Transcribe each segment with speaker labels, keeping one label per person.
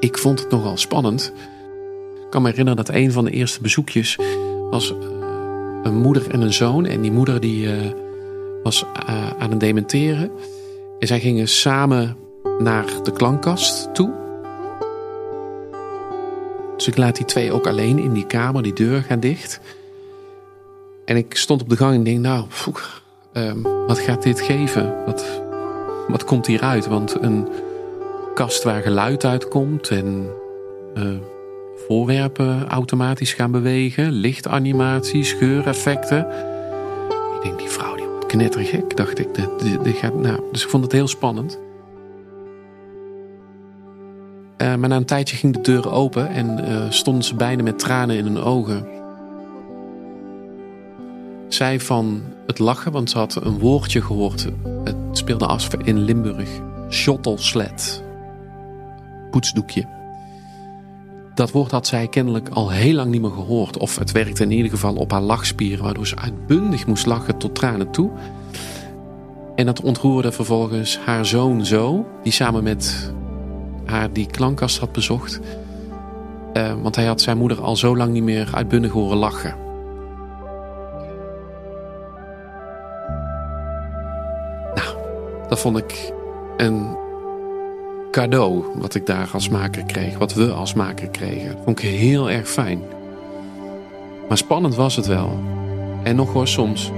Speaker 1: ik vond het nogal spannend. Ik kan me herinneren dat een van de eerste bezoekjes was eh, een moeder en een zoon. En die moeder die eh, was uh, aan het dementeren. En zij gingen samen naar de klankkast toe. Dus ik laat die twee ook alleen in die kamer, die deur gaat dicht. En ik stond op de gang en denk, nou, um, wat gaat dit geven? Wat, wat komt hieruit? Want een kast waar geluid uitkomt en uh, voorwerpen automatisch gaan bewegen, lichtanimatie, scheureffecten. Ik denk, die vrouw die wordt knettergek, dacht ik. Die, die gaat, nou, dus ik vond het heel spannend. Uh, maar na een tijdje ging de deur open en uh, stonden ze beiden met tranen in hun ogen. Zij van het lachen, want ze had een woordje gehoord. Het speelde af in Limburg. Schottelsled. Poetsdoekje. Dat woord had zij kennelijk al heel lang niet meer gehoord. Of het werkte in ieder geval op haar lachspieren, waardoor ze uitbundig moest lachen tot tranen toe. En dat ontroerde vervolgens haar zoon zo, die samen met haar die klankkast had bezocht. Uh, want hij had zijn moeder al zo lang niet meer uitbundig horen lachen. Nou, dat vond ik een cadeau wat ik daar als maker kreeg, wat we als maker kregen. Vond ik heel erg fijn. Maar spannend was het wel. En nog hoor soms.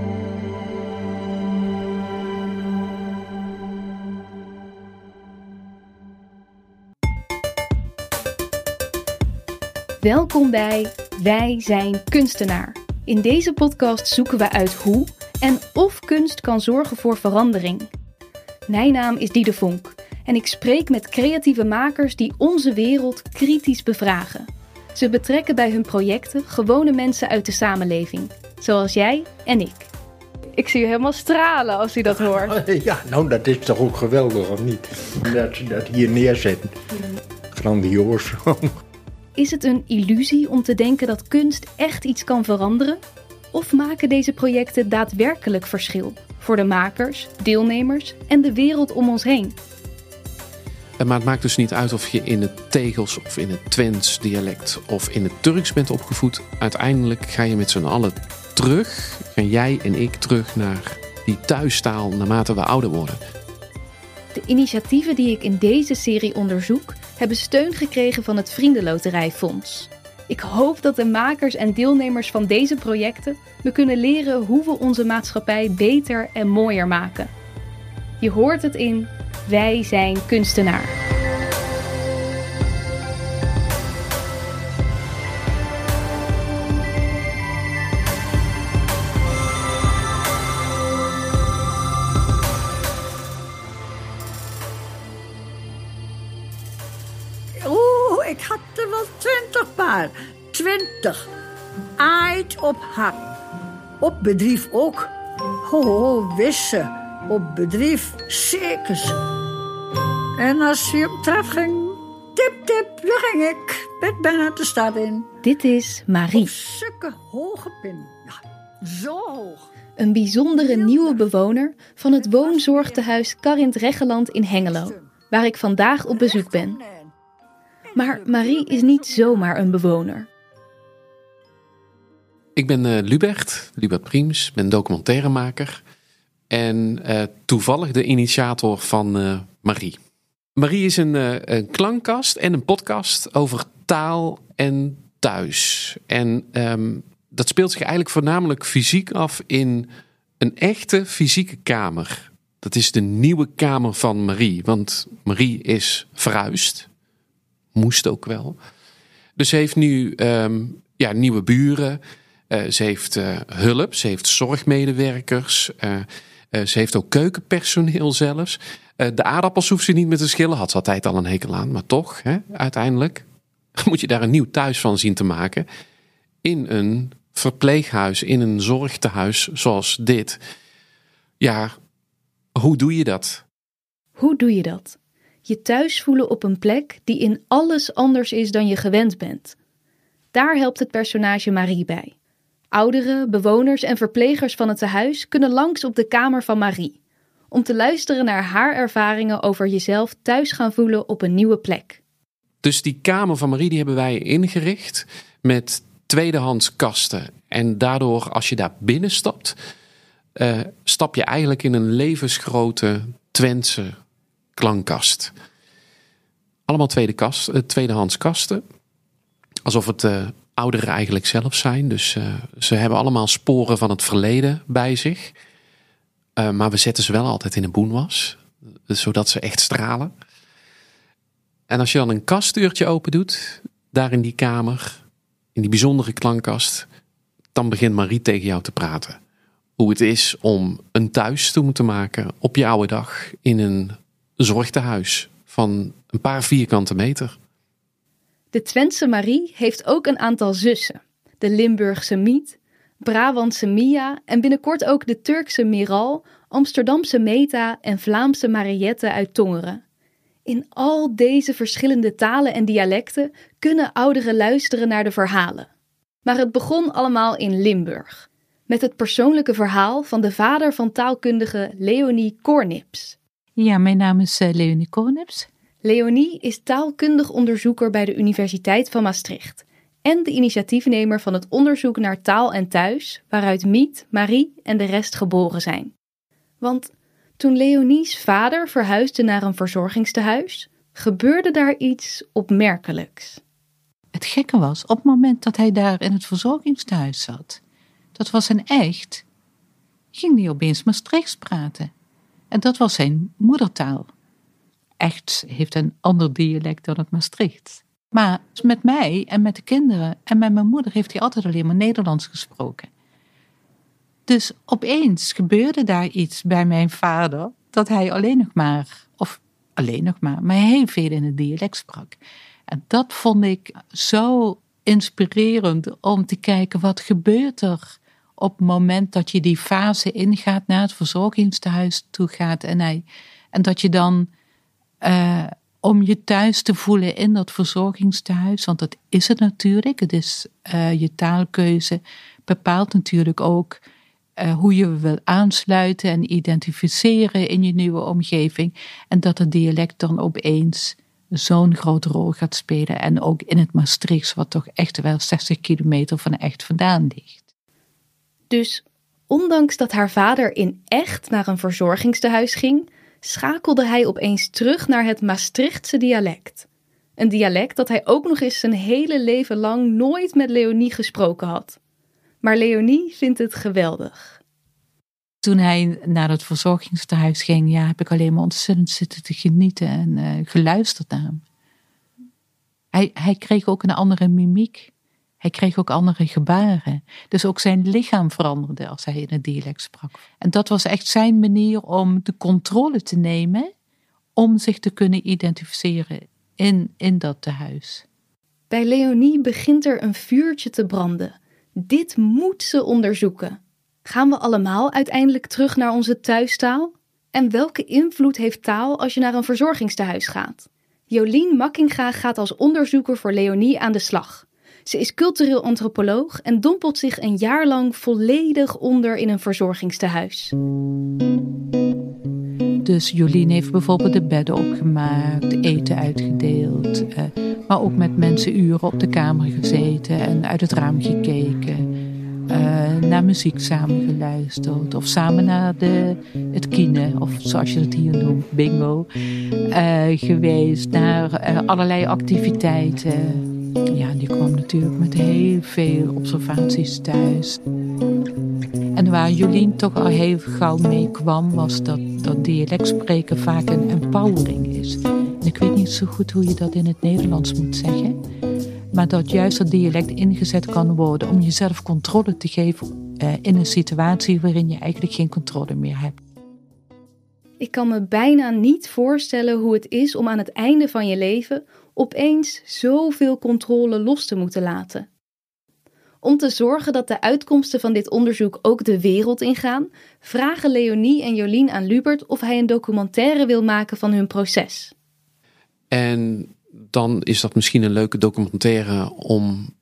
Speaker 2: Welkom bij Wij zijn kunstenaar. In deze podcast zoeken we uit hoe en of kunst kan zorgen voor verandering. Mijn naam is Diede Vonk en ik spreek met creatieve makers die onze wereld kritisch bevragen. Ze betrekken bij hun projecten gewone mensen uit de samenleving, zoals jij en ik. Ik zie je helemaal stralen als u dat hoort.
Speaker 3: Ja, nou dat is toch ook geweldig, of niet? Dat ze dat hier neerzetten. Grandioos.
Speaker 2: Is het een illusie om te denken dat kunst echt iets kan veranderen? Of maken deze projecten daadwerkelijk verschil voor de makers, deelnemers en de wereld om ons heen?
Speaker 1: Maar het maakt dus niet uit of je in het Tegels of in het Twents dialect of in het Turks bent opgevoed. Uiteindelijk ga je met z'n allen terug, gaan jij en ik terug naar die thuistaal naarmate we ouder worden.
Speaker 2: De initiatieven die ik in deze serie onderzoek hebben steun gekregen van het Vriendenloterijfonds. Ik hoop dat de makers en deelnemers van deze projecten me kunnen leren hoe we onze maatschappij beter en mooier maken. Je hoort het in Wij zijn kunstenaar.
Speaker 4: Oeh, ik had er wel twintig paar. Twintig. Aait op hart. Op bedrijf ook. Ho, wisse. Op bedrijf zekers. En als je op traf ging, tip tip, daar ging ik. Met bijna de stad in.
Speaker 2: Dit is Marie.
Speaker 4: Op zulke hoge pin. Ja, zo hoog.
Speaker 2: Een bijzondere nieuwe bewoner van het woonzorgtehuis Karint Reggeland in Hengelo, waar ik vandaag op bezoek ben. Maar Marie is niet zomaar een bewoner.
Speaker 1: Ik ben uh, Lubert, Lubert Priems, ben documentairemaker en uh, toevallig de initiator van uh, Marie. Marie is een, een, klankkast en een podcast over taal en thuis. En um, dat speelt zich eigenlijk voornamelijk fysiek af in een echte fysieke kamer. Dat is de nieuwe kamer van Marie, want Marie is verhuisd. Moest ook wel. Dus ze heeft nu um, ja, nieuwe buren. Ze heeft hulp, ze heeft zorgmedewerkers. Uh, ze heeft ook keukenpersoneel zelfs. de aardappels hoeft ze niet meer te schillen. Had ze altijd al een hekel aan, maar toch, hè, uiteindelijk moet je daar een nieuw thuis van zien te maken. In een verpleeghuis, in een zorgtehuis zoals dit. Ja, hoe doe je dat?
Speaker 2: Hoe doe je dat? Je thuis voelen op een plek die in alles anders is dan je gewend bent. Daar helpt het personage Marie bij. Ouderen, bewoners en verplegers van het tehuis kunnen langs op de kamer van Marie. Om te luisteren naar haar ervaringen over jezelf thuis gaan voelen op een nieuwe plek.
Speaker 1: Dus die kamer van Marie die hebben wij ingericht met tweedehands kasten. En daardoor, als je daar binnenstapt, uh, stap je eigenlijk in een levensgrote Twentse klankkast. Allemaal tweede kast, uh, tweedehands kasten. Alsof het uh, ouderen eigenlijk zelf zijn. Dus ze hebben allemaal sporen van het verleden bij zich. maar we zetten ze wel altijd in een boenwas. Zodat ze echt stralen. En als je dan een kastdeurtje open doet, daar in die kamer, in die bijzondere klankkast, dan begint Marie tegen jou te praten. Hoe het is om een thuis te moeten maken op je oude dag in een zorgtehuis van een paar vierkante meter.
Speaker 2: De Twentse Marie heeft ook een aantal zussen. De Limburgse Miet, Brabantse Mia en binnenkort ook de Turkse Miral, Amsterdamse Meta en Vlaamse Mariette uit Tongeren. In al deze verschillende talen en dialecten kunnen ouderen luisteren naar de verhalen. Maar het begon allemaal in Limburg, met het persoonlijke verhaal van de vader van taalkundige Leonie Kornips.
Speaker 5: Ja, mijn naam is uh, Leonie Kornips.
Speaker 2: Leonie is taalkundig onderzoeker bij de Universiteit van Maastricht en de initiatiefnemer van het onderzoek naar taal en thuis, waaruit Miet, Marie en de rest geboren zijn. Want toen Leonie's vader verhuisde naar een verzorgingstehuis, gebeurde daar iets opmerkelijks.
Speaker 5: Het gekke was, op het moment dat hij daar in het verzorgingstehuis zat, dat was een echt, ging hij opeens Maastrichts praten. En dat was zijn moedertaal. Echt heeft een ander dialect dan het Maastrichts. Maar met mij en met de kinderen en met mijn moeder heeft hij altijd alleen maar Nederlands gesproken. Dus opeens gebeurde daar iets bij mijn vader dat hij alleen nog maar, of alleen nog maar, maar heel veel in het dialect sprak. En dat vond ik zo inspirerend om te kijken wat gebeurt er op het moment dat je die fase ingaat naar het verzorgingstehuis toe gaat en, hij, en dat je dan uh, om je thuis te voelen in dat verzorgingstehuis, want dat is het natuurlijk, het is uh, je taalkeuze bepaalt natuurlijk ook uh, hoe je wil aansluiten en identificeren in je nieuwe omgeving. En dat het dialect dan opeens zo'n grote rol gaat spelen. En ook in het Maastrichts, wat toch echt wel 60 kilometer van echt vandaan ligt.
Speaker 2: Dus ondanks dat haar vader in echt naar een verzorgingstehuis ging, schakelde hij opeens terug naar het Maastrichtse dialect. Een dialect dat hij ook nog eens zijn hele leven lang nooit met Leonie gesproken had. Maar Leonie vindt het geweldig.
Speaker 5: Toen hij naar het verzorgingstehuis ging, ja, heb ik alleen maar ontzettend zitten te genieten en uh, geluisterd naar hem. Hij, hij kreeg ook een andere mimiek. Hij kreeg ook andere gebaren. Dus ook zijn lichaam veranderde als hij in het dialect sprak. En dat was echt zijn manier om de controle te nemen, om zich te kunnen identificeren in, in dat tehuis.
Speaker 2: Bij Leonie begint er een vuurtje te branden. Dit moet ze onderzoeken. Gaan we allemaal uiteindelijk terug naar onze thuistaal? En welke invloed heeft taal als je naar een verzorgingstehuis gaat? Jolien Makkinga gaat als onderzoeker voor Leonie aan de slag. Ze is cultureel antropoloog en dompelt zich een jaar lang volledig onder in een verzorgingstehuis.
Speaker 5: Dus Jolien heeft bijvoorbeeld de bedden opgemaakt, eten uitgedeeld, eh, maar ook met mensen uren op de kamer gezeten en uit het raam gekeken. Uh, naar muziek samen geluisterd of samen naar de, het kine of zoals je het hier noemt, bingo, uh, geweest, naar allerlei activiteiten. Die kwam natuurlijk met heel veel observaties thuis. En waar Jolien toch al heel gauw mee kwam, was dat, dat dialect spreken vaak een empowering is. Ik weet niet zo goed hoe je dat in het Nederlands moet zeggen. Maar dat juist dat dialect ingezet kan worden om jezelf controle te geven eh, in een situatie waarin je eigenlijk geen controle meer hebt.
Speaker 2: Ik kan me bijna niet voorstellen hoe het is om aan het einde van je leven opeens zoveel controle los te moeten laten. Om te zorgen dat de uitkomsten van dit onderzoek ook de wereld ingaan, vragen Leonie en Jolien aan Lubert of hij een documentaire wil maken van hun proces.
Speaker 1: En dan is dat misschien een leuke documentaire om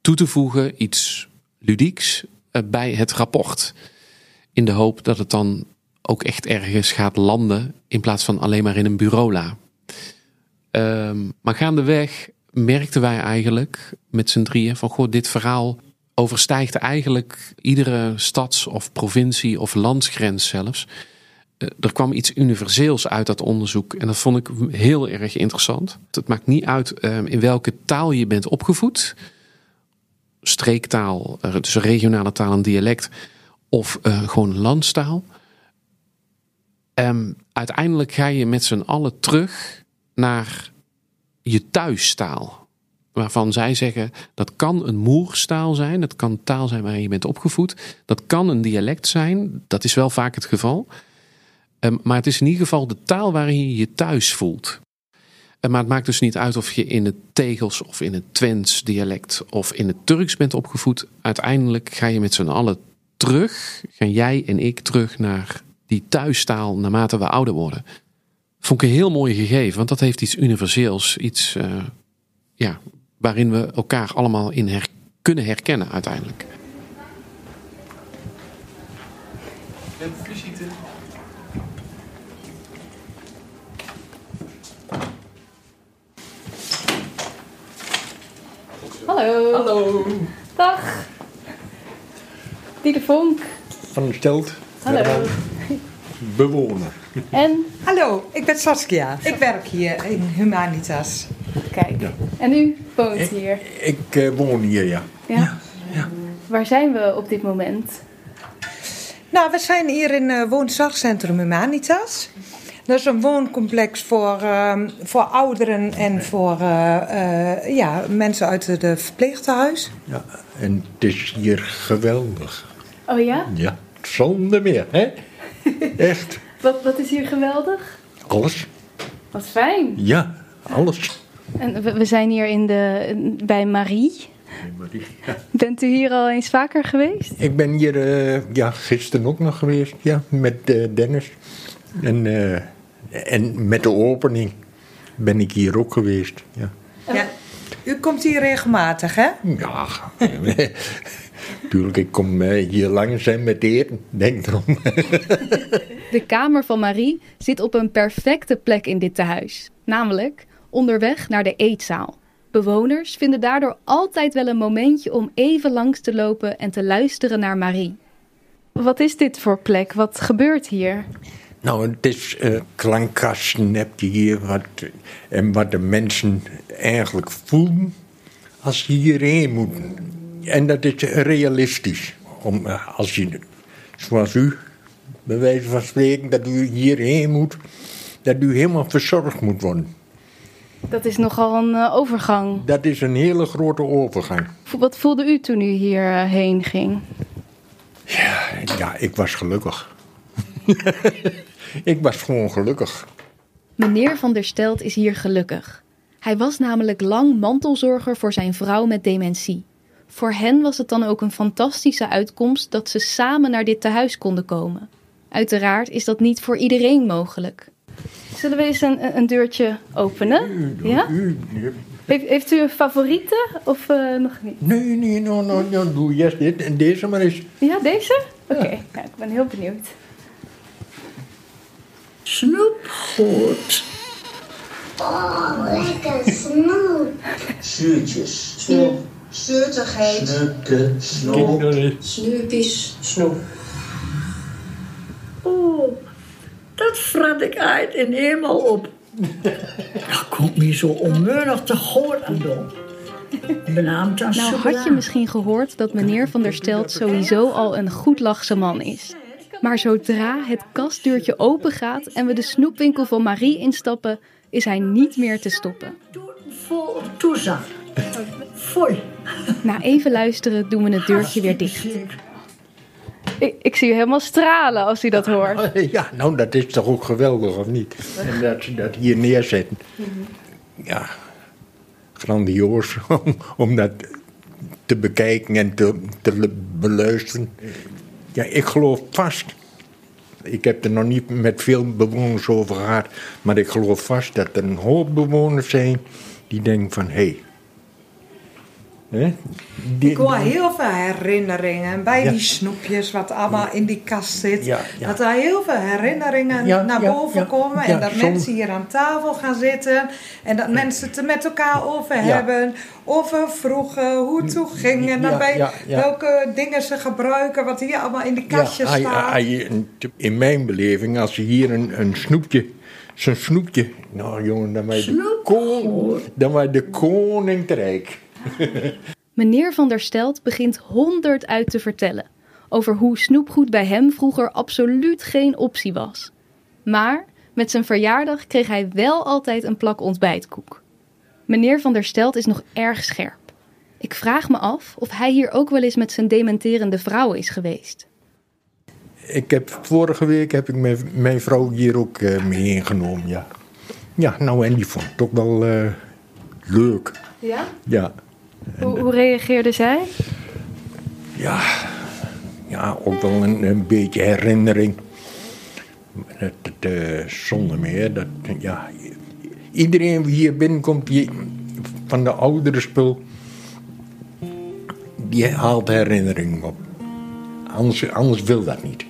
Speaker 1: toe te voegen, iets ludieks, eh, bij het rapport. In de hoop dat het dan ook echt ergens gaat landen in plaats van alleen maar in een bureaula. Ehm, maar gaandeweg merkten wij eigenlijk met z'n drieën van goh, dit verhaal overstijgt eigenlijk iedere stads- of provincie of landsgrens zelfs. Eh, er kwam iets universeels uit dat onderzoek en dat vond ik heel erg interessant. Het maakt niet uit ehm, in welke taal je bent opgevoed. Streektaal, eh, dus regionale taal en dialect of uh, gewoon landstaal. Um, uiteindelijk ga je met z'n allen terug naar je thuistaal. Waarvan zij zeggen dat kan een moerstaal zijn, dat kan taal zijn waarin je bent opgevoed, dat kan een dialect zijn, dat is wel vaak het geval. Um, maar het is in ieder geval de taal waarin je je thuis voelt. Um, maar het maakt dus niet uit of je in het Tegels of in het Twents dialect of in het Turks bent opgevoed. Uiteindelijk ga je met z'n allen terug, gaan jij en ik terug naar die thuistaal naarmate we ouder worden. Vond ik een heel mooi gegeven, want dat heeft iets universeels, iets uh, ja, waarin we elkaar allemaal in her kunnen herkennen uiteindelijk.
Speaker 2: Hallo.
Speaker 1: Hallo.
Speaker 2: Dag. Diede Vonk.
Speaker 3: Van Stelt.
Speaker 2: Hallo.
Speaker 3: Bewoner.
Speaker 2: En?
Speaker 6: Hallo, ik ben Saskia. Ik werk hier in Humanitas.
Speaker 2: Kijk.
Speaker 3: Ja.
Speaker 2: En u woont hier?
Speaker 3: Ik uh, woon hier, ja.
Speaker 2: ja. Ja? Waar zijn we op dit moment?
Speaker 6: Nou, we zijn hier in uh, woonzorgcentrum Humanitas. Dat is een wooncomplex voor, uh, voor ouderen en voor uh, ja, mensen uit het verpleegtehuis.
Speaker 3: Ja, en het is hier geweldig.
Speaker 2: Oh ja?
Speaker 3: Ja, zonder meer, hè? Echt.
Speaker 2: Wat, wat is hier geweldig?
Speaker 3: Alles.
Speaker 2: Wat fijn.
Speaker 3: Ja, alles.
Speaker 2: En we, we zijn hier in de, bij Marie.
Speaker 3: Marie ja.
Speaker 2: Bent u hier al eens vaker geweest?
Speaker 3: Ik ben hier uh, ja, gisteren ook nog geweest, ja, met uh, Dennis. En, uh, en met de opening ben ik hier ook geweest. Ja.
Speaker 6: ja. U komt hier regelmatig, hè?
Speaker 3: Ja, Tuurlijk, ik kom hier langs zijn met eten, denk erom.
Speaker 2: De kamer van Marie zit op een perfecte plek in dit tehuis. Namelijk onderweg naar de eetzaal. Bewoners vinden daardoor altijd wel een momentje om even langs te lopen en te luisteren naar Marie. Wat is dit voor plek? Wat gebeurt hier?
Speaker 3: Nou, het is uh, klankkasten heb je hier wat, en wat de mensen eigenlijk voelen als ze hierheen moeten. En dat is realistisch. Om, uh, als je, zoals u, bij wijze van spreken, dat u hierheen moet, dat u helemaal verzorgd moet worden.
Speaker 2: Dat is nogal een uh, overgang.
Speaker 3: Dat is een hele grote overgang.
Speaker 2: Wat voelde u toen u hierheen ging?
Speaker 3: Ja, ja, ik was gelukkig. ik was gewoon gelukkig.
Speaker 2: Meneer van der Stelt is hier gelukkig. Hij was namelijk lang mantelzorger voor zijn vrouw met dementie. Voor hen was het dan ook een fantastische uitkomst dat ze samen naar dit tehuis konden komen. Uiteraard is dat niet voor iedereen mogelijk. Zullen we eens een, een deurtje openen? Ja? Heeft, heeft, u een favoriete of uh, nog niet?
Speaker 3: Nee, nee, no, no, no, doe eerst dit en deze maar eens.
Speaker 2: Ja, deze? Oké, okay. ja, ik ben heel benieuwd.
Speaker 4: Snoepgoed.
Speaker 7: Oh, lekker snoep.
Speaker 8: Zuurtjes. Snoep.
Speaker 7: Zeurtigheid.
Speaker 8: Snupte. Snoep.
Speaker 7: Snoepies.
Speaker 8: Snoep.
Speaker 4: Oh, dat frat ik uit in eenmaal op. Dat komt me zo onmeunig te goed aan doen.
Speaker 2: Nou had je misschien gehoord dat meneer Van der Stelt sowieso al een goed lachse man is. Maar zodra het kastdeurtje open gaat en we de snoepwinkel van Marie instappen, is hij niet meer te stoppen.
Speaker 4: Vol toezag. Foei.
Speaker 2: Na even luisteren doen we het deurtje weer dicht. Ik, ik zie u helemaal stralen als u dat hoort.
Speaker 3: Ja, nou dat is toch ook geweldig, of niet? En dat ze dat hier neerzetten. Ja, grandioos om, om dat te bekijken en te, te beluisteren. Ja, ik geloof vast. Ik heb er nog niet met veel bewoners over gehad. Maar ik geloof vast dat er een hoop bewoners zijn die denken van... hé, hey, Hè? Die-
Speaker 6: Ik hoor heel veel herinneringen bij
Speaker 3: Ja.
Speaker 6: die snoepjes wat allemaal in die kast zit.
Speaker 3: Ja, ja.
Speaker 6: Dat er heel veel herinneringen naar boven komen. En dat
Speaker 3: soms-
Speaker 6: mensen hier aan tafel gaan zitten. En dat mensen het er met elkaar over hebben. Over vroeger, hoe het toen ging. En daarbij welke dingen ze gebruiken. Wat hier allemaal in die kastjes staat.
Speaker 3: in mijn beleving, als je hier een, een snoepje, zo'n snoepje, nou jongen, dan je de, dan de koning te rijk.
Speaker 2: Meneer van der Stelt begint honderd uit te vertellen over hoe snoepgoed bij hem vroeger absoluut geen optie was. Maar met zijn verjaardag kreeg hij wel altijd een plak ontbijtkoek. Meneer van der Stelt is nog erg scherp. Ik vraag me af of hij hier ook wel eens met zijn dementerende vrouw is geweest.
Speaker 3: Ik heb, vorige week heb ik mijn, mijn vrouw hier ook eh, mee ingenomen, ja. Ja, nou en die vond het ook wel eh, leuk.
Speaker 2: Ja?
Speaker 3: Ja,
Speaker 2: Hoe, hoe reageerde zij?
Speaker 3: ja, ja ook wel een, een beetje herinnering. Dat, dat, eh, zonder meer, dat, ja, iedereen die hier binnenkomt, die, van de oudere spul, die haalt herinneringen op. Anders, anders wil dat niet.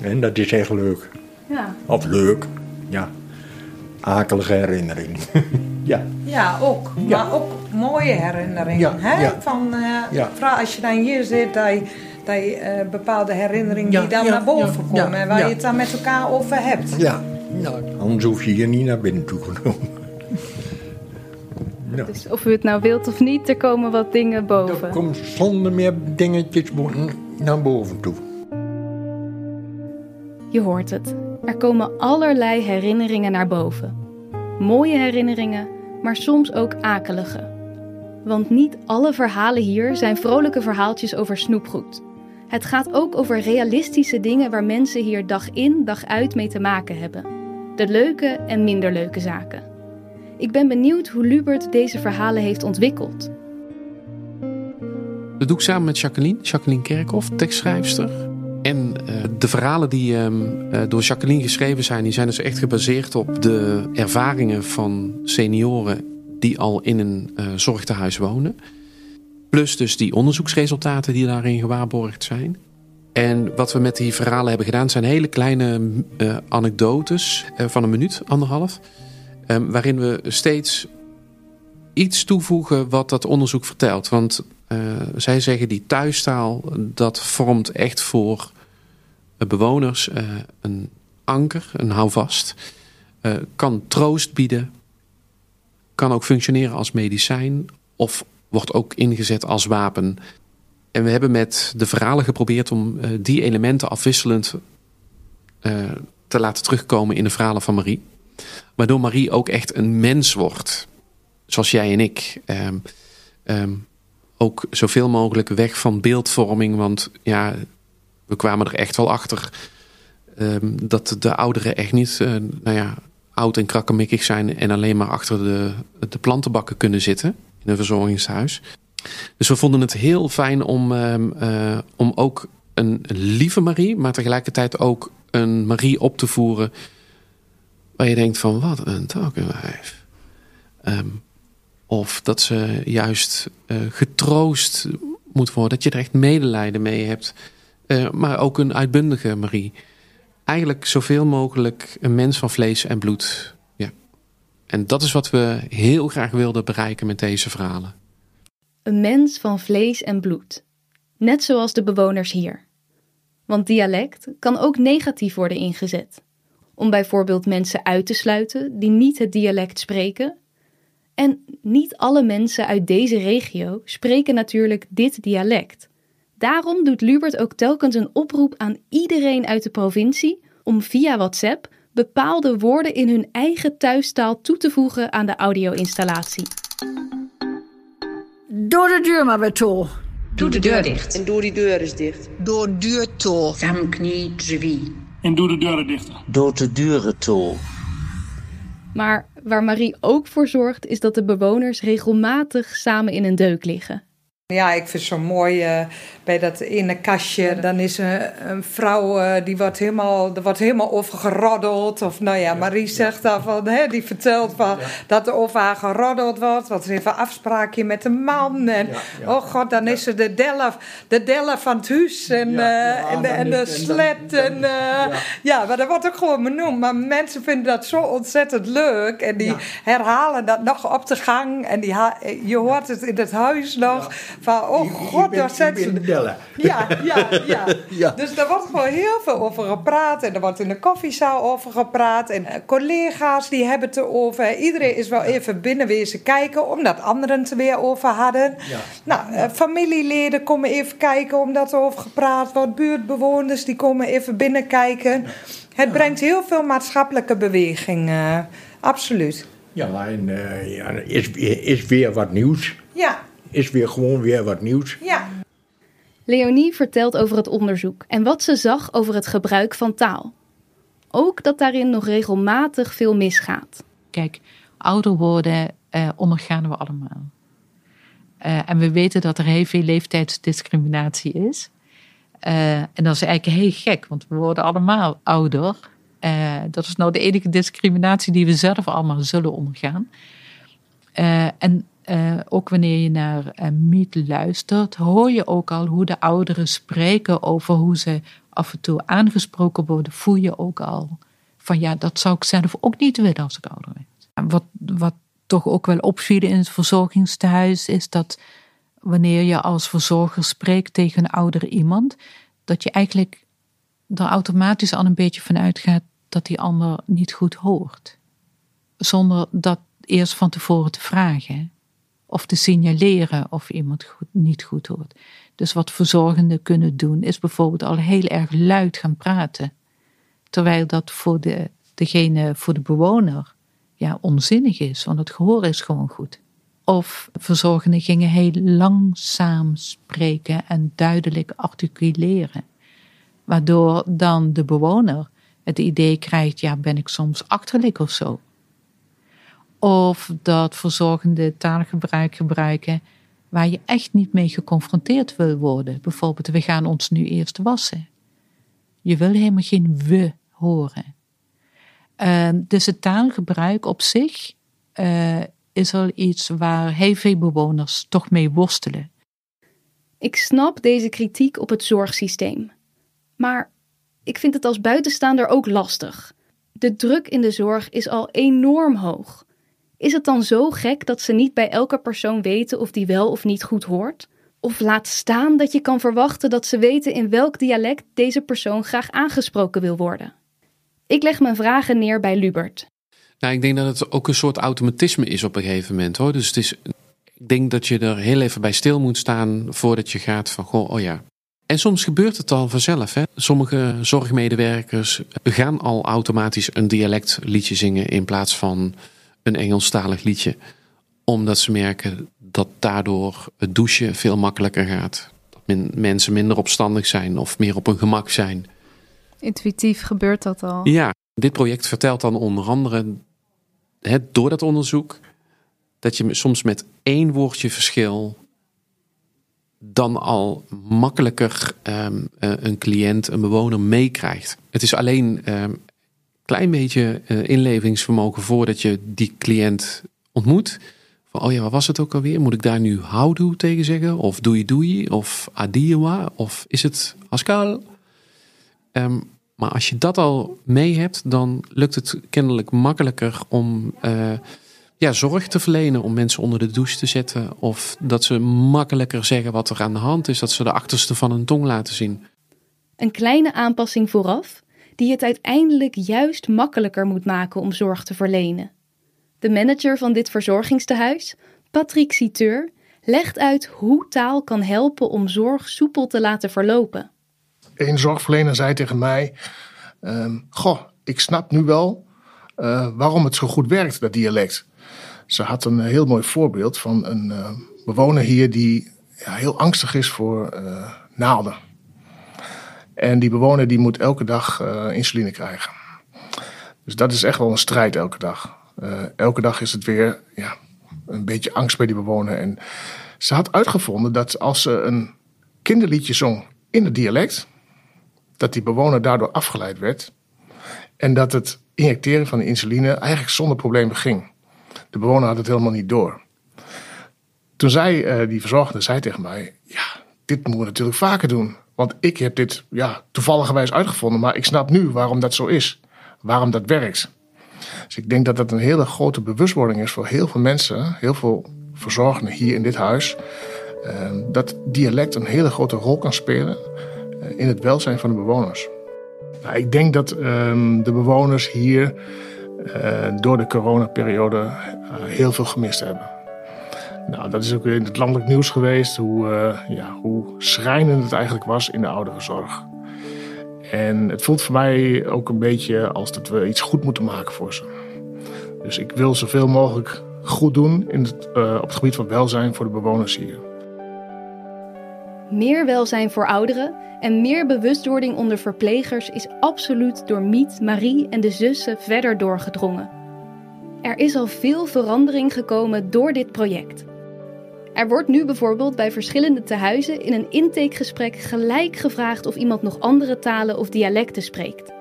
Speaker 3: En dat is echt leuk.
Speaker 2: Ja.
Speaker 3: Of leuk, ja. Akelige herinnering. ja,
Speaker 6: Ja, ook.
Speaker 3: Ja.
Speaker 6: Maar ook mooie herinneringen.
Speaker 3: Ja,
Speaker 6: hè?
Speaker 3: ja.
Speaker 6: Van, eh,
Speaker 3: Ja.
Speaker 6: vooral als je dan hier zit, dat je, dat je eh, bepaalde herinneringen
Speaker 3: Ja,
Speaker 6: die dan
Speaker 3: ja,
Speaker 6: naar boven
Speaker 3: ja,
Speaker 6: komen. en waar
Speaker 3: ja.
Speaker 6: je het dan met elkaar over hebt.
Speaker 3: ja. ja. Anders hoef je hier niet naar binnen toe genomen. Nou,
Speaker 2: Dus of u het nou wilt of niet, er komen wat dingen
Speaker 3: er
Speaker 2: boven.
Speaker 3: komt zonder meer dingetjes naar boven toe.
Speaker 2: Je hoort het. Er komen allerlei herinneringen naar boven. Mooie herinneringen, maar soms ook akelige. Want niet alle verhalen hier zijn vrolijke verhaaltjes over snoepgoed. Het gaat ook over realistische dingen waar mensen hier dag in, dag uit mee te maken hebben. De leuke en minder leuke zaken. Ik ben benieuwd hoe Lubert deze verhalen heeft ontwikkeld.
Speaker 1: Dat doe samen met Jacqueline, Jacqueline Kerkhoff, tekstschrijfster. En eh, de verhalen die ehm, eh, door Jacqueline geschreven zijn, die zijn dus echt gebaseerd op de ervaringen van senioren die al in een eh, zorgtehuis wonen. Plus dus die onderzoeksresultaten die daarin gewaarborgd zijn. En wat we met die verhalen hebben gedaan zijn hele kleine anekdotes van een minuut, anderhalf. ehm, waarin we steeds iets toevoegen wat dat onderzoek vertelt. Want zij zeggen die thuistaal, dat vormt echt voor bewoners eh, een anker, een houvast. Eh, kan troost bieden, kan ook functioneren als medicijn of wordt ook ingezet als wapen. En we hebben met de verhalen geprobeerd om eh, die elementen afwisselend eh, te laten terugkomen in de verhalen van Marie. Waardoor Marie ook echt een mens wordt zoals jij en ik. ehm, ehm, ook zoveel mogelijk weg van beeldvorming. Want ja, we kwamen er echt wel achter ehm, dat de ouderen echt niet eh, nou ja, oud en krakkemikkig zijn en alleen maar achter de, de plantenbakken kunnen zitten in een verzorgingshuis. Dus we vonden het heel fijn om, ehm, eh, om ook een lieve Marie, maar tegelijkertijd ook een Marie op te voeren. Waar je denkt van wat een takkenwijf. Ehm, of dat ze juist eh, getroost moet worden. Dat je er echt medelijden mee hebt. Eh, maar ook een uitbundige Marie. Eigenlijk zoveel mogelijk een mens van vlees en bloed. Ja. En dat is wat we heel graag wilden bereiken met deze verhalen.
Speaker 2: Een mens van vlees en bloed. Net zoals de bewoners hier. Want dialect kan ook negatief worden ingezet. Om bijvoorbeeld mensen uit te sluiten die niet het dialect spreken. En niet alle mensen uit deze regio spreken natuurlijk dit dialect. Daarom doet Lubert ook telkens een oproep aan iedereen uit de provincie om via WhatsApp bepaalde woorden in hun eigen thuistaal toe te voegen aan de audio-installatie.
Speaker 4: Door de deur maar weer toe.
Speaker 9: Doe de deur dicht.
Speaker 10: En doe die deur eens dicht.
Speaker 9: Door deur toe. Zamknij drzwi.
Speaker 11: En doe de deuren dichter.
Speaker 8: Door de deuren toe.
Speaker 2: Maar waar Marie ook voor zorgt, is dat de bewoners regelmatig samen in een deuk liggen.
Speaker 6: Ja, ik vind het zo mooi uh, bij dat ene kastje. Dan is een, een vrouw uh, die wordt helemaal, er wordt helemaal over geroddeld. Of nou ja, Marie zegt daarvan, hè, die vertelt van, ja. dat er over haar geroddeld wordt. Want ze heeft een afspraakje met een man. En oh god, dan is ze de delle, de delle van het huis. En, uh, en, de, en de slet. En, ja. maar dat wordt ook gewoon benoemd. Maar mensen vinden dat zo ontzettend leuk. En die herhalen dat nog op de gang. En die je hoort het in het huis nog. Van, oh god, daar zet ze... Ja, ja, ja, ja. Dus daar wordt gewoon heel veel over gepraat. En er wordt in de koffiezaal over gepraat. En uh, collega's die hebben het erover. Iedereen is wel even binnenwezen kijken, omdat anderen het er weer over hadden. Ja. Nou, uh, familieleden komen even kijken, omdat er over gepraat wordt. Buurtbewoners die komen even binnenkijken. Ja. Het brengt heel veel maatschappelijke beweging, uh, absoluut.
Speaker 3: Ja, en uh, ja, is, is weer wat nieuws.
Speaker 6: Ja,
Speaker 3: is weer gewoon weer wat nieuws.
Speaker 6: Ja.
Speaker 2: Leonie vertelt over het onderzoek en wat ze zag over het gebruik van taal. Ook dat daarin nog regelmatig veel misgaat.
Speaker 5: Kijk, ouder worden uh, ondergaan we allemaal. Uh, en we weten dat er heel veel leeftijdsdiscriminatie is. Uh, en dat is eigenlijk heel gek, want we worden allemaal ouder. dat is nou de enige discriminatie die we zelf allemaal zullen ondergaan. en uh, ook wanneer je naar uh, Miet luistert, hoor je ook al hoe de ouderen spreken over hoe ze af en toe aangesproken worden. Voel je ook al van ja, dat zou ik zelf ook niet willen als ik ouder werd. Wat, wat toch ook wel opviel in het verzorgingstehuis is dat wanneer je als verzorger spreekt tegen een oudere iemand, dat je eigenlijk er automatisch al een beetje van uitgaat dat die ander niet goed hoort. Zonder dat eerst van tevoren te vragen of te signaleren of iemand goed, niet goed hoort. Dus wat verzorgenden kunnen doen, is bijvoorbeeld al heel erg luid gaan praten. Terwijl dat voor de, degene, voor de bewoner, ja, onzinnig is, want het gehoor is gewoon goed. Of verzorgenden gingen heel langzaam spreken en duidelijk articuleren. Waardoor dan de bewoner het idee krijgt, ja, ben ik soms achterlijk of zo. Of dat verzorgende taalgebruik gebruiken waar je echt niet mee geconfronteerd wil worden. Bijvoorbeeld, we gaan ons nu eerst wassen. Je wil helemaal geen we horen. Uh, dus het taalgebruik op zich uh, is al iets waar heel veel bewoners toch mee worstelen.
Speaker 2: Ik snap deze kritiek op het zorgsysteem. Maar ik vind het als buitenstaander ook lastig. De druk in de zorg is al enorm hoog. Is het dan zo gek dat ze niet bij elke persoon weten of die wel of niet goed hoort? Of laat staan dat je kan verwachten dat ze weten in welk dialect deze persoon graag aangesproken wil worden? Ik leg mijn vragen neer bij Lubert.
Speaker 1: Nou, ik denk dat het ook een soort automatisme is op een gegeven moment hoor. Dus het is, ik denk dat je er heel even bij stil moet staan voordat je gaat van goh, oh ja. En soms gebeurt het al vanzelf. Hè? Sommige zorgmedewerkers gaan al automatisch een dialectliedje zingen in plaats van een Engelstalig liedje. Omdat ze merken dat daardoor het douchen veel makkelijker gaat. Dat mensen minder opstandig zijn of meer op hun gemak zijn.
Speaker 2: Intuïtief gebeurt dat al.
Speaker 1: Ja, dit project vertelt dan onder andere hè, door dat onderzoek dat je soms met één woordje verschil dan al makkelijker um, een cliënt, een bewoner meekrijgt. Het is alleen um, klein beetje uh, inlevingsvermogen voordat je die cliënt ontmoet. Van, oh ja, wat was het ook alweer? Moet ik daar nu houdoe tegen zeggen? Of doei doei? Of adiwa? Of is het Haskal? Um, maar als je dat al mee hebt, dan lukt het kennelijk makkelijker om uh, ja, zorg te verlenen. Om mensen onder de douche te zetten. Of dat ze makkelijker zeggen wat er aan de hand is. Dat ze de achterste van hun tong laten zien.
Speaker 2: Een kleine aanpassing vooraf die het uiteindelijk juist makkelijker moet maken om zorg te verlenen. De manager van dit verzorgingstehuis, Patrick Citeur, legt uit hoe taal kan helpen om zorg soepel te laten verlopen.
Speaker 10: Een zorgverlener zei tegen mij: uh, Goh, ik snap nu wel uh, waarom het zo goed werkt, dat dialect. Ze had een heel mooi voorbeeld van een uh, bewoner hier die ja, heel angstig is voor uh, naalden. En die bewoner die moet elke dag uh, insuline krijgen. Dus dat is echt wel een strijd elke dag. Uh, elke dag is het weer ja, een beetje angst bij die bewoner. En Ze had uitgevonden dat als ze een kinderliedje zong in het dialect, dat die bewoner daardoor afgeleid werd. En dat het injecteren van de insuline eigenlijk zonder problemen ging. De bewoner had het helemaal niet door. Toen zei uh, die verzorgende zei tegen mij: Ja, dit moeten we natuurlijk vaker doen. Want ik heb dit ja, toevalligerwijs uitgevonden, maar ik snap nu waarom dat zo is. Waarom dat werkt. Dus ik denk dat dat een hele grote bewustwording is voor heel veel mensen, heel veel verzorgenden hier in dit huis. Uh, dat dialect een hele grote rol kan spelen uh, in het welzijn van de bewoners. Nou, ik denk dat um, de bewoners hier uh, door de coronaperiode heel veel gemist hebben. Nou, dat is ook in het landelijk nieuws geweest, hoe, uh, ja, hoe schrijnend het eigenlijk was in de ouderenzorg. En het voelt voor mij ook een beetje als dat we iets goed moeten maken voor ze. Dus ik wil zoveel mogelijk goed doen in het, uh, op het gebied van welzijn voor de bewoners hier.
Speaker 2: Meer welzijn voor ouderen en meer bewustwording onder verplegers is absoluut door Miet, Marie en de zussen verder doorgedrongen. Er is al veel verandering gekomen door dit project. Er wordt nu bijvoorbeeld bij verschillende tehuizen in een intakegesprek gelijk gevraagd of iemand nog andere talen of dialecten spreekt.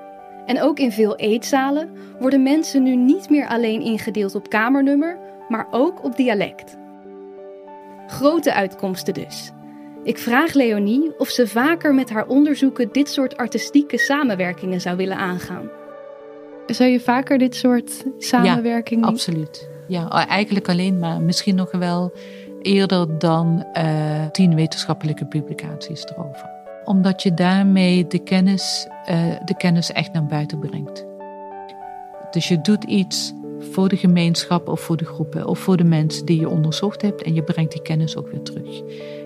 Speaker 2: En ook in veel eetzalen worden mensen nu niet meer alleen ingedeeld op kamernummer, maar ook op dialect. Grote uitkomsten dus. Ik vraag Leonie of ze vaker met haar onderzoeken dit soort artistieke samenwerkingen zou willen aangaan. Zou je vaker dit soort samenwerkingen?
Speaker 5: Ja, absoluut. Ja, eigenlijk alleen maar misschien nog wel eerder dan uh, tien wetenschappelijke publicaties erover. Omdat je daarmee de kennis, uh, de kennis echt naar buiten brengt. Dus je doet iets voor de gemeenschap of voor de groepen of voor de mensen die je onderzocht hebt en je brengt die kennis ook weer terug.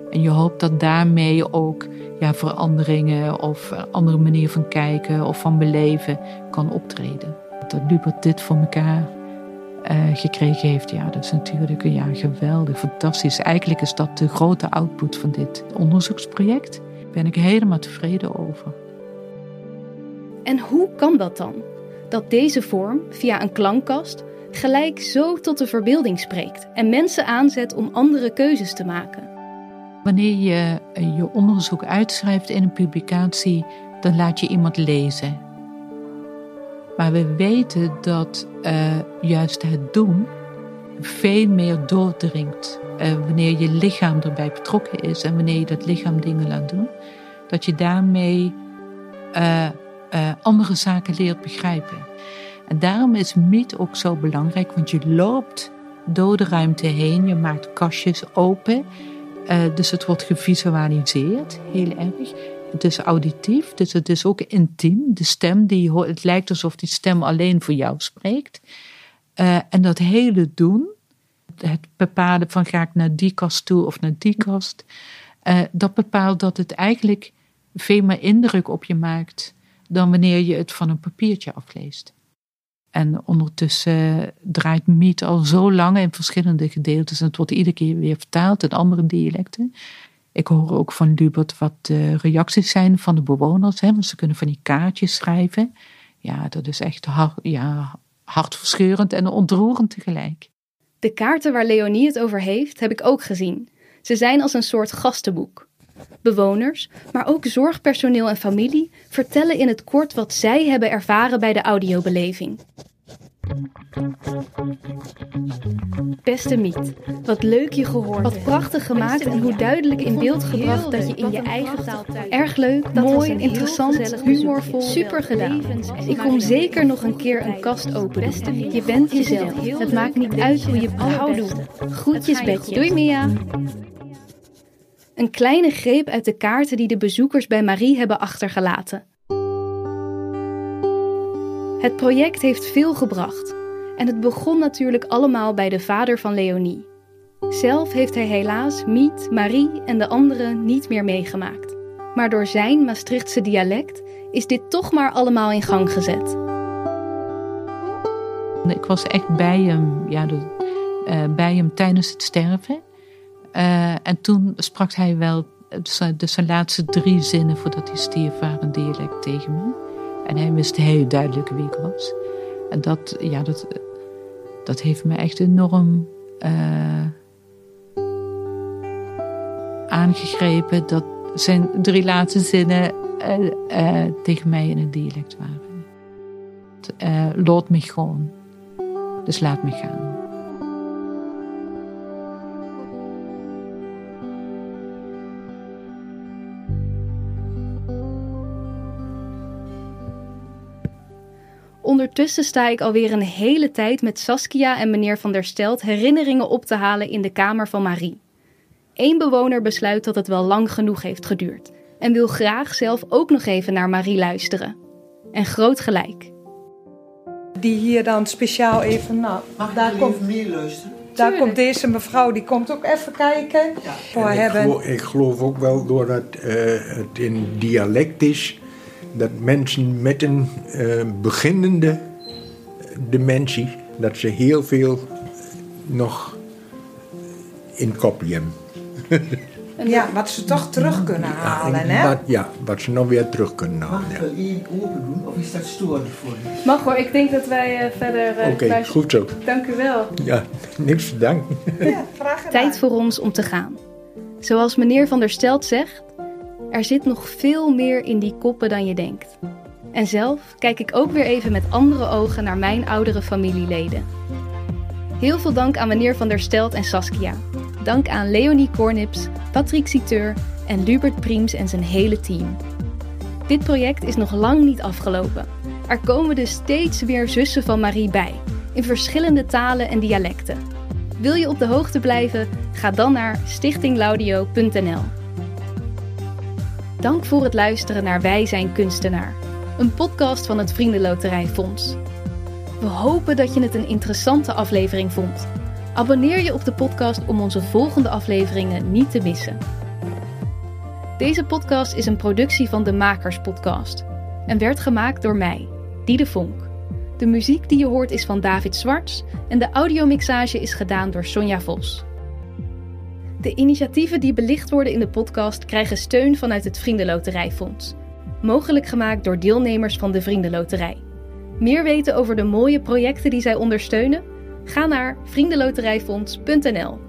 Speaker 5: En je hoopt dat daarmee ook ja, veranderingen of andere manier van kijken of van beleven kan optreden. Dat Lubert dit voor elkaar uh, gekregen heeft. Ja, dat is natuurlijk ja, geweldig, fantastisch. Eigenlijk is dat de grote output van dit onderzoeksproject. Daar ben ik helemaal tevreden over.
Speaker 2: En hoe kan dat dan? Dat deze vorm, via een klankkast, gelijk zo tot de verbeelding spreekt en mensen aanzet om andere keuzes te maken.
Speaker 5: Wanneer je je onderzoek uitschrijft in een publicatie, dan laat je iemand lezen. Maar we weten dat uh, juist het doen veel meer doordringt. Uh, wanneer je lichaam erbij betrokken is en wanneer je dat lichaam dingen laat doen, dat je daarmee uh, andere zaken leert begrijpen. En daarom is meet ook zo belangrijk, want je loopt door de ruimte heen, je maakt kastjes open. dus het wordt gevisualiseerd, heel erg. Het is auditief, dus het is ook intiem. De stem, die het lijkt alsof die stem alleen voor jou spreekt. Uh, en dat hele doen, het bepalen van ga ik naar die kast toe of naar die kast, uh, dat bepaalt dat het eigenlijk veel meer indruk op je maakt dan wanneer je het van een papiertje afleest. En ondertussen draait Miet al zo lang in verschillende gedeeltes en het wordt iedere keer weer vertaald in andere dialecten. Ik hoor ook van Lubert wat de reacties zijn van de bewoners. Hè, want ze kunnen van die kaartjes schrijven. Ja, dat is echt hard, ja, hartverscheurend en ontroerend tegelijk.
Speaker 2: De kaarten waar Leonie het over heeft, heb ik ook gezien. Ze zijn als een soort gastenboek. Bewoners, maar ook zorgpersoneel en familie vertellen in het kort wat zij hebben ervaren bij de audiobeleving. Beste Miet, wat leuk je gehoord Wat prachtig gemaakt en hoe duidelijk in beeld gebracht dat je in je eigen taal Erg leuk, mooi, interessant, humorvol, super gedaan. Ik kom zeker nog een keer een kast openen. Je bent jezelf. Het maakt niet uit hoe je houdoe. Groetjes Betje. Doei Mia. Een kleine greep uit de kaarten die de bezoekers bij Marie hebben achtergelaten. Het project heeft veel gebracht. En het begon natuurlijk allemaal bij de vader van Leonie. Zelf heeft hij helaas Miet, Marie en de anderen niet meer meegemaakt. Maar door zijn Maastrichtse dialect is dit toch maar allemaal in gang gezet.
Speaker 5: Ik was echt bij hem, ja, de, uh, bij hem tijdens het sterven. Uh, en toen sprak hij wel de, zijn laatste drie zinnen voordat hij stierf waren dialect tegen me. En hij wist heel duidelijk wie ik was. En dat, ja, dat, dat heeft me echt enorm uh, aangegrepen dat zijn drie laatste zinnen uh, tegen mij in het dialect waren. Uh, laat me gewoon. Dus laat me gaan.
Speaker 2: Ondertussen sta ik alweer een hele tijd met Saskia en meneer Van der Stelt herinneringen op te halen in de kamer van Marie. Eén bewoner besluit dat het wel lang genoeg heeft geduurd en wil graag zelf ook nog even naar Marie luisteren. En groot gelijk.
Speaker 6: Die hier dan speciaal even, nou, daar komt,
Speaker 8: meer luisteren?
Speaker 6: daar komt deze mevrouw, die komt ook even kijken. Voor
Speaker 3: ik,
Speaker 6: hebben.
Speaker 3: geloof, ik geloof ook wel doordat eh, het in dialect is, dat mensen met een eh, beginnende dementie, dat ze heel veel nog in kopie hebben.
Speaker 6: Ja, wat ze toch terug kunnen halen, hè?
Speaker 3: Wat, ja, wat ze nog weer terug kunnen halen.
Speaker 8: Mag ik
Speaker 3: ja.
Speaker 8: wel één open doen of is dat storend voor je?
Speaker 2: Mag hoor, ik denk dat wij eh, verder. eh,
Speaker 3: Oké, goed zo.
Speaker 2: Dank u wel.
Speaker 3: Ja, niks te danken.
Speaker 6: Ja.
Speaker 2: Tijd voor ons om te gaan. Zoals meneer Van der Stelt zegt, er zit nog veel meer in die koppen dan je denkt. En zelf kijk ik ook weer even met andere ogen naar mijn oudere familieleden. Heel veel dank aan meneer Van der Stelt en Saskia. Dank aan Leonie Kornips, Patrick Citeur en Lubert Priems en zijn hele team. Dit project is nog lang niet afgelopen. Er komen dus steeds weer zussen van Marie bij, in verschillende talen en dialecten. Wil je op de hoogte blijven? Ga dan naar stichtinglaudio.nl. Dank voor het luisteren naar Wij zijn kunstenaar, een podcast van het Vriendenloterijfonds. We hopen dat je het een interessante aflevering vond. Abonneer je op de podcast om onze volgende afleveringen niet te missen. Deze podcast is een productie van de Makers Podcast en werd gemaakt door mij, Diede Vonk. De muziek die je hoort is van David Zwarts en de audiomixage is gedaan door Sonja Vos. De initiatieven die belicht worden in de podcast krijgen steun vanuit het Vriendenloterijfonds. Mogelijk gemaakt door deelnemers van de Vriendenloterij. Meer weten over de mooie projecten die zij ondersteunen? Ga naar vriendenloterijfonds.nl.